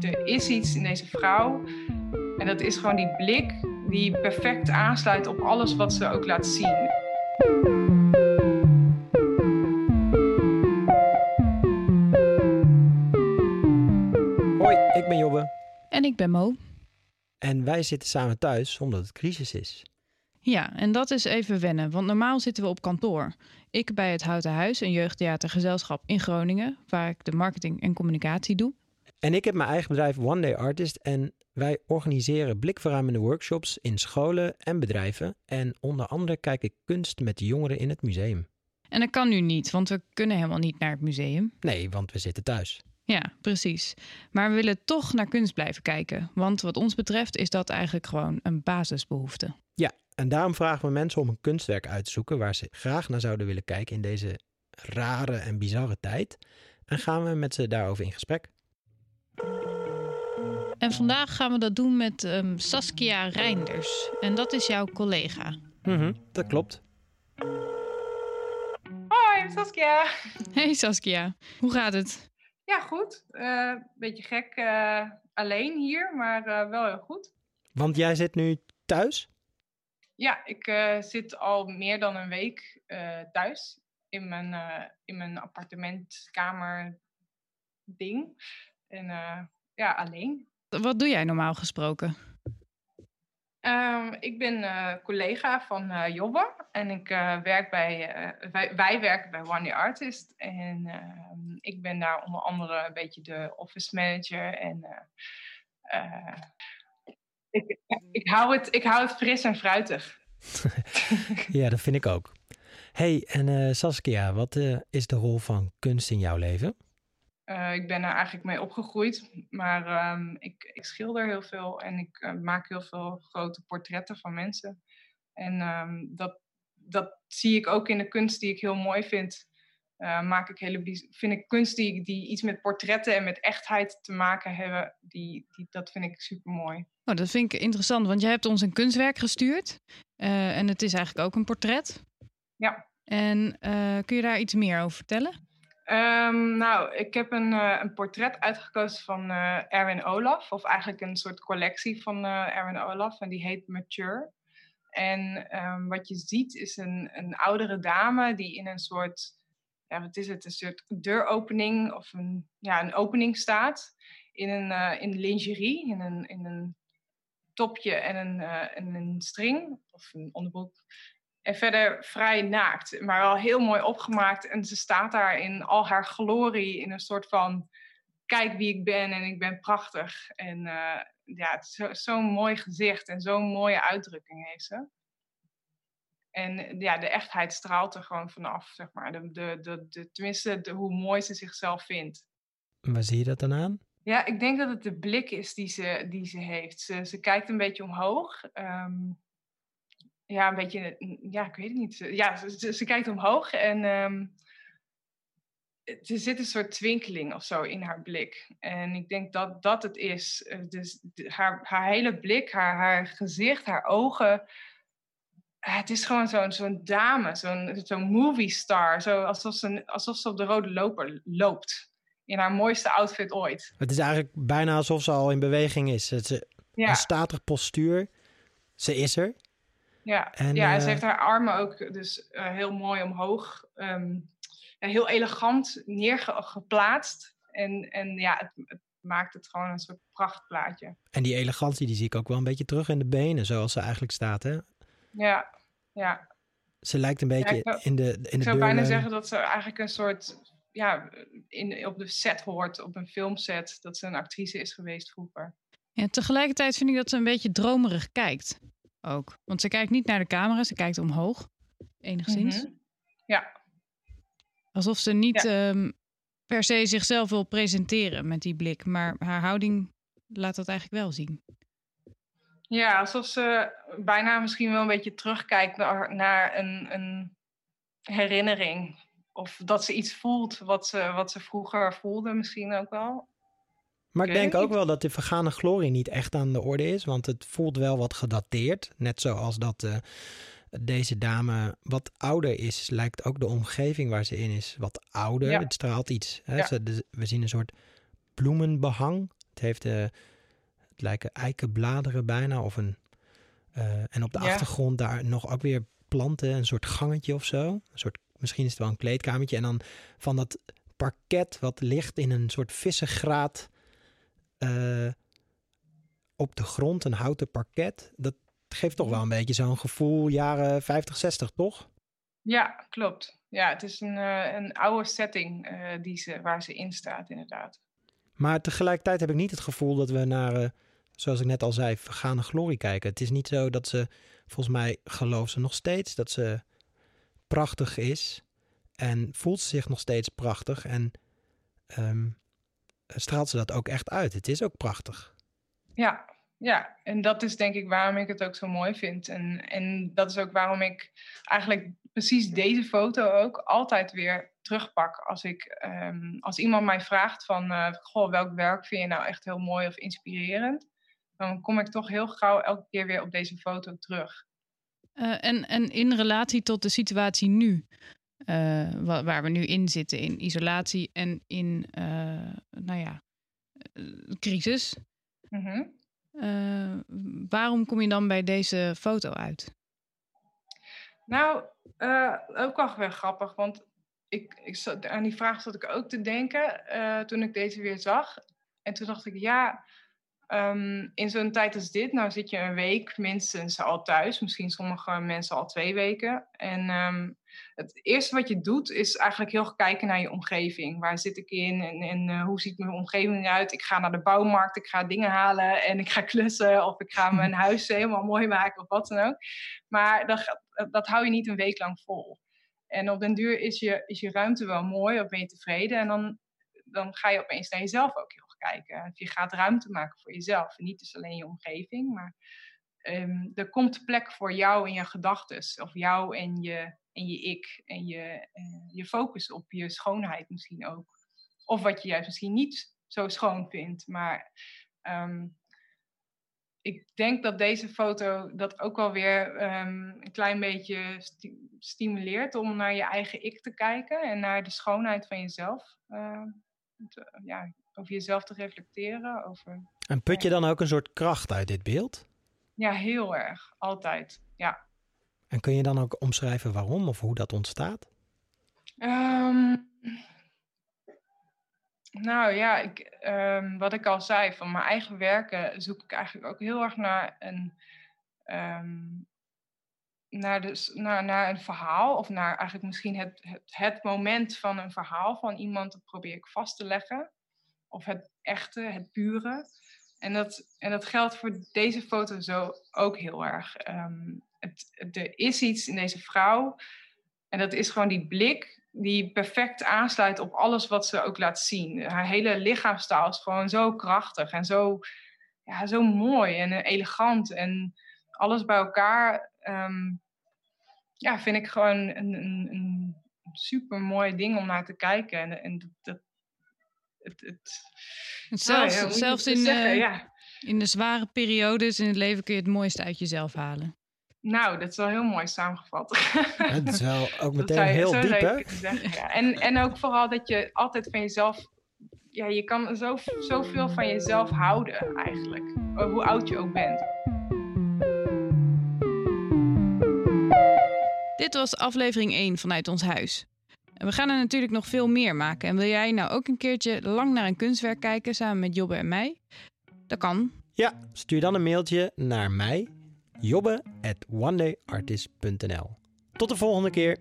er is iets in deze vrouw. En dat is gewoon die blik die perfect aansluit op alles wat ze ook laat zien. Hoi, ik ben Jobbe. En ik ben Mo. En wij zitten samen thuis omdat het crisis is. Ja, en dat is even wennen, want normaal zitten we op kantoor. Ik bij het Houten Huis, een jeugdtheatergezelschap in Groningen, waar ik de marketing en communicatie doe. En ik heb mijn eigen bedrijf One Day Artist en wij organiseren blikverruimende workshops in scholen en bedrijven. En onder andere kijk ik kunst met de jongeren in het museum. En dat kan nu niet, want we kunnen helemaal niet naar het museum. Nee, want we zitten thuis. Ja, precies. Maar we willen toch naar kunst blijven kijken, want wat ons betreft is dat eigenlijk gewoon een basisbehoefte. Ja, en daarom vragen we mensen om een kunstwerk uit te zoeken waar ze graag naar zouden willen kijken in deze rare en bizarre tijd. En gaan we met ze daarover in gesprek. En vandaag gaan we dat doen met ehm, Saskia Reinders. En dat is jouw collega. Mhm, dat klopt. Hoi, Saskia. Hey Saskia, hoe gaat het? Ja, goed. Een beetje gek eh, alleen hier, maar eh, wel heel goed. Want jij zit nu thuis? Ja, ik eh, zit al meer dan een week thuis in mijn, in mijn appartementkamer ding. En ja, alleen. Wat doe jij normaal gesproken? Um, ik ben uh, collega van uh, Jobbe en ik uh, werk bij, wij, wij, werken bij One Day Artist. En ehm, ik ben daar onder andere een beetje de office manager. En ik, ik, hou het, ik hou het fris en fruitig. ja, dat vind ik ook. Hey, en Saskia, wat is de rol van kunst in jouw leven? Uh, ik ben er eigenlijk mee opgegroeid, maar um, ik, ik, schilder heel veel en ik uh, maak heel veel grote portretten van mensen. En um, dat, dat zie ik ook in de kunst die ik heel mooi vind. Uh, maak ik hele, vind ik kunst die, die iets met portretten en met echtheid te maken hebben, die, die, dat vind ik super mooi. Oh, dat vind ik interessant, want jij hebt ons een kunstwerk gestuurd en het is eigenlijk ook een portret. Ja. En kun je daar iets meer over vertellen? Um, nou, ik heb een, uh, een portret uitgekozen van uh, Erwin Olaf, of eigenlijk een soort collectie van uh, Erwin Olaf, en die heet Mature. En um, wat je ziet is een, een oudere dame die in een soort, ja, wat is het, een soort deuropening of een, ja, een opening staat. In een in lingerie, in een, in een topje en een, en een string, of een onderbroek. En verder vrij naakt, maar wel heel mooi opgemaakt. En ze staat daar in al haar glorie, in een soort van: kijk wie ik ben en ik ben prachtig. En uh, ja, zo'n zo mooi gezicht en zo'n mooie uitdrukking heeft ze. En ja, de echtheid straalt er gewoon vanaf, zeg maar. De, de, de, de tenminste, de, hoe mooi ze zichzelf vindt. Waar zie je dat dan aan? Ja, ik denk dat het de blik is die ze, die ze heeft. Ze, ze kijkt een beetje omhoog. Um, ja, een beetje, ja, ik weet het niet. Ja, ze, ze kijkt omhoog en um, er zit een soort twinkeling of zo in haar blik. En ik denk dat dat het is. Eh, dus haar, haar hele blik, haar, haar gezicht, haar ogen. Het is gewoon zo'n zo'n dame, zo'n zo'n movie star. Zo alsof, ze, alsof ze op de rode loper loopt. In haar mooiste outfit ooit. Het is eigenlijk bijna alsof ze al in beweging is. Het is ja. een statig postuur. Ze is er. Ja, en, ja, en ze heeft haar armen ook dus uh, heel mooi omhoog, um, ja, heel elegant neergeplaatst. En, en ja, het, het, maakt het gewoon een soort prachtplaatje. En die elegantie die zie ik ook wel een beetje terug in de benen, zoals ze eigenlijk staat, hè? Ja, ja. Ze lijkt een beetje ja, in de in de Ik zou bijna zeggen dat ze eigenlijk een soort, ja, in, op de set hoort, op een filmset, dat ze een actrice is geweest vroeger. Ja, tegelijkertijd vind ik dat ze een beetje dromerig kijkt ook. Want ze kijkt niet naar de camera, ze kijkt omhoog, enigszins. Mm -hmm. Ja. Alsof ze niet ja. um, per se zichzelf wil presenteren met die blik, maar haar houding laat dat eigenlijk wel zien. Ja, alsof ze bijna misschien wel een beetje terugkijkt naar, naar een, een herinnering. Of dat ze iets voelt wat ze, wat ze vroeger voelde, misschien ook wel. Maar ik denk ook wel dat de vergane glorie niet echt aan de orde is. Want het voelt wel wat gedateerd. Net zoals dat uh, deze dame wat ouder is, lijkt ook de omgeving waar ze in is wat ouder. Ja. Het straalt iets. Hè? Ja. Ze, de, we zien een soort bloemenbehang Het heeft uh, het lijken eikenbladeren bijna of een en op de achtergrond daar nog ook weer planten, een soort gangetje of zo. Een soort, misschien is het wel een kleedkamertje. En dan van dat parket wat ligt in een soort vissengraat uh, op de grond, een houten parket. Dat geeft toch wel een beetje zo'n gevoel jaren 50, 60, toch? Ja, klopt. Ja, het is een, uh, een oude setting uh, die ze, waar ze in staat, inderdaad. Maar tegelijkertijd heb ik niet het gevoel dat we naar, zoals ik net al zei, vergane glorie kijken. Het is niet zo dat ze Volgens mij gelooft ze nog steeds dat ze prachtig is. En voelt ze zich nog steeds prachtig. En ehm, straalt ze dat ook echt uit. Het is ook prachtig. Ja, ja, en dat is denk ik waarom ik het ook zo mooi vind. En, en dat is ook waarom ik eigenlijk precies deze foto ook altijd weer terugpak. Als, ik, ehm, als iemand mij vraagt van, uh, goh, welk werk vind je nou echt heel mooi of inspirerend? dan kom ik toch heel gauw elke keer weer op deze foto terug. Uh, en, en in relatie tot de situatie nu, uh, waar, we nu in zitten, in isolatie en in, uh, nou ja, crisis. Mm -hmm. waarom kom je dan bij deze foto uit? Nou, ook wel weer grappig, want ik, ik aan die vraag zat ik ook te denken toen ik deze weer zag. En toen dacht ik, ja, Um, in zo'n tijd als dit, nou zit je een week minstens al thuis, misschien sommige mensen al twee weken. En um, het eerste wat je doet is eigenlijk heel kijken naar je omgeving. Waar zit ik in en, en uh, hoe ziet mijn omgeving eruit? Ik ga naar de bouwmarkt, ik ga dingen halen en ik ga klussen of ik ga mijn huis helemaal mooi maken of wat dan ook. Maar dat, dat hou je niet een week lang vol. En op den duur is je, is je ruimte wel mooi of ben je tevreden en dan, dan ga je opeens naar jezelf ook heel kijken. Je gaat ruimte maken voor jezelf. En niet dus alleen je omgeving, maar um, er komt plek voor jou en je gedachten. Of jou en je, en je ik. En je, uh, je focus op je schoonheid misschien ook. Of wat je juist misschien niet zo schoon vindt. Maar um, ik denk dat deze foto dat ook wel weer um, een klein beetje sti stimuleert om naar je eigen ik te kijken en naar de schoonheid van jezelf. Uh, te, ja, over jezelf te reflecteren. Over, en put je dan ook een soort kracht uit dit beeld? Ja, heel erg. Altijd, ja. En kun je dan ook omschrijven waarom of hoe dat ontstaat? Um, nou ja, ik, um, wat ik al zei, van mijn eigen werken zoek ik eigenlijk ook heel erg naar een, um, naar, de, naar, naar een verhaal. Of naar eigenlijk misschien het, het, het moment van een verhaal van iemand. Dat probeer ik vast te leggen of het echte, het pure. En dat, en dat geldt voor deze foto zo ook heel erg. Um, het, er is iets in deze vrouw. En dat is gewoon die blik die perfect aansluit op alles wat ze ook laat zien. Haar hele lichaamstaal is gewoon zo krachtig en zo, ja, zo mooi en elegant. En alles bij elkaar um, ja, vind ik gewoon een, een, een super mooi ding om naar te kijken. En, en dat, het, het, zelfs ja, zelfs in, zeggen, uh, ja. in de zware periodes in het leven kun je het mooiste uit jezelf halen. Nou, dat is wel heel mooi samengevat. Het is wel ook meteen heel diep, hè? Zeggen, ja. en, en ook vooral dat je altijd van jezelf... Ja, je kan zo, zoveel van jezelf houden, eigenlijk. Hoe oud je ook bent. Dit was aflevering 1 vanuit ons huis. We gaan er natuurlijk nog veel meer maken. En wil jij nou ook een keertje lang naar een kunstwerk kijken samen met Jobbe en mij? Dat kan. Ja, stuur dan een mailtje naar mij, jobbe at. Tot de volgende keer.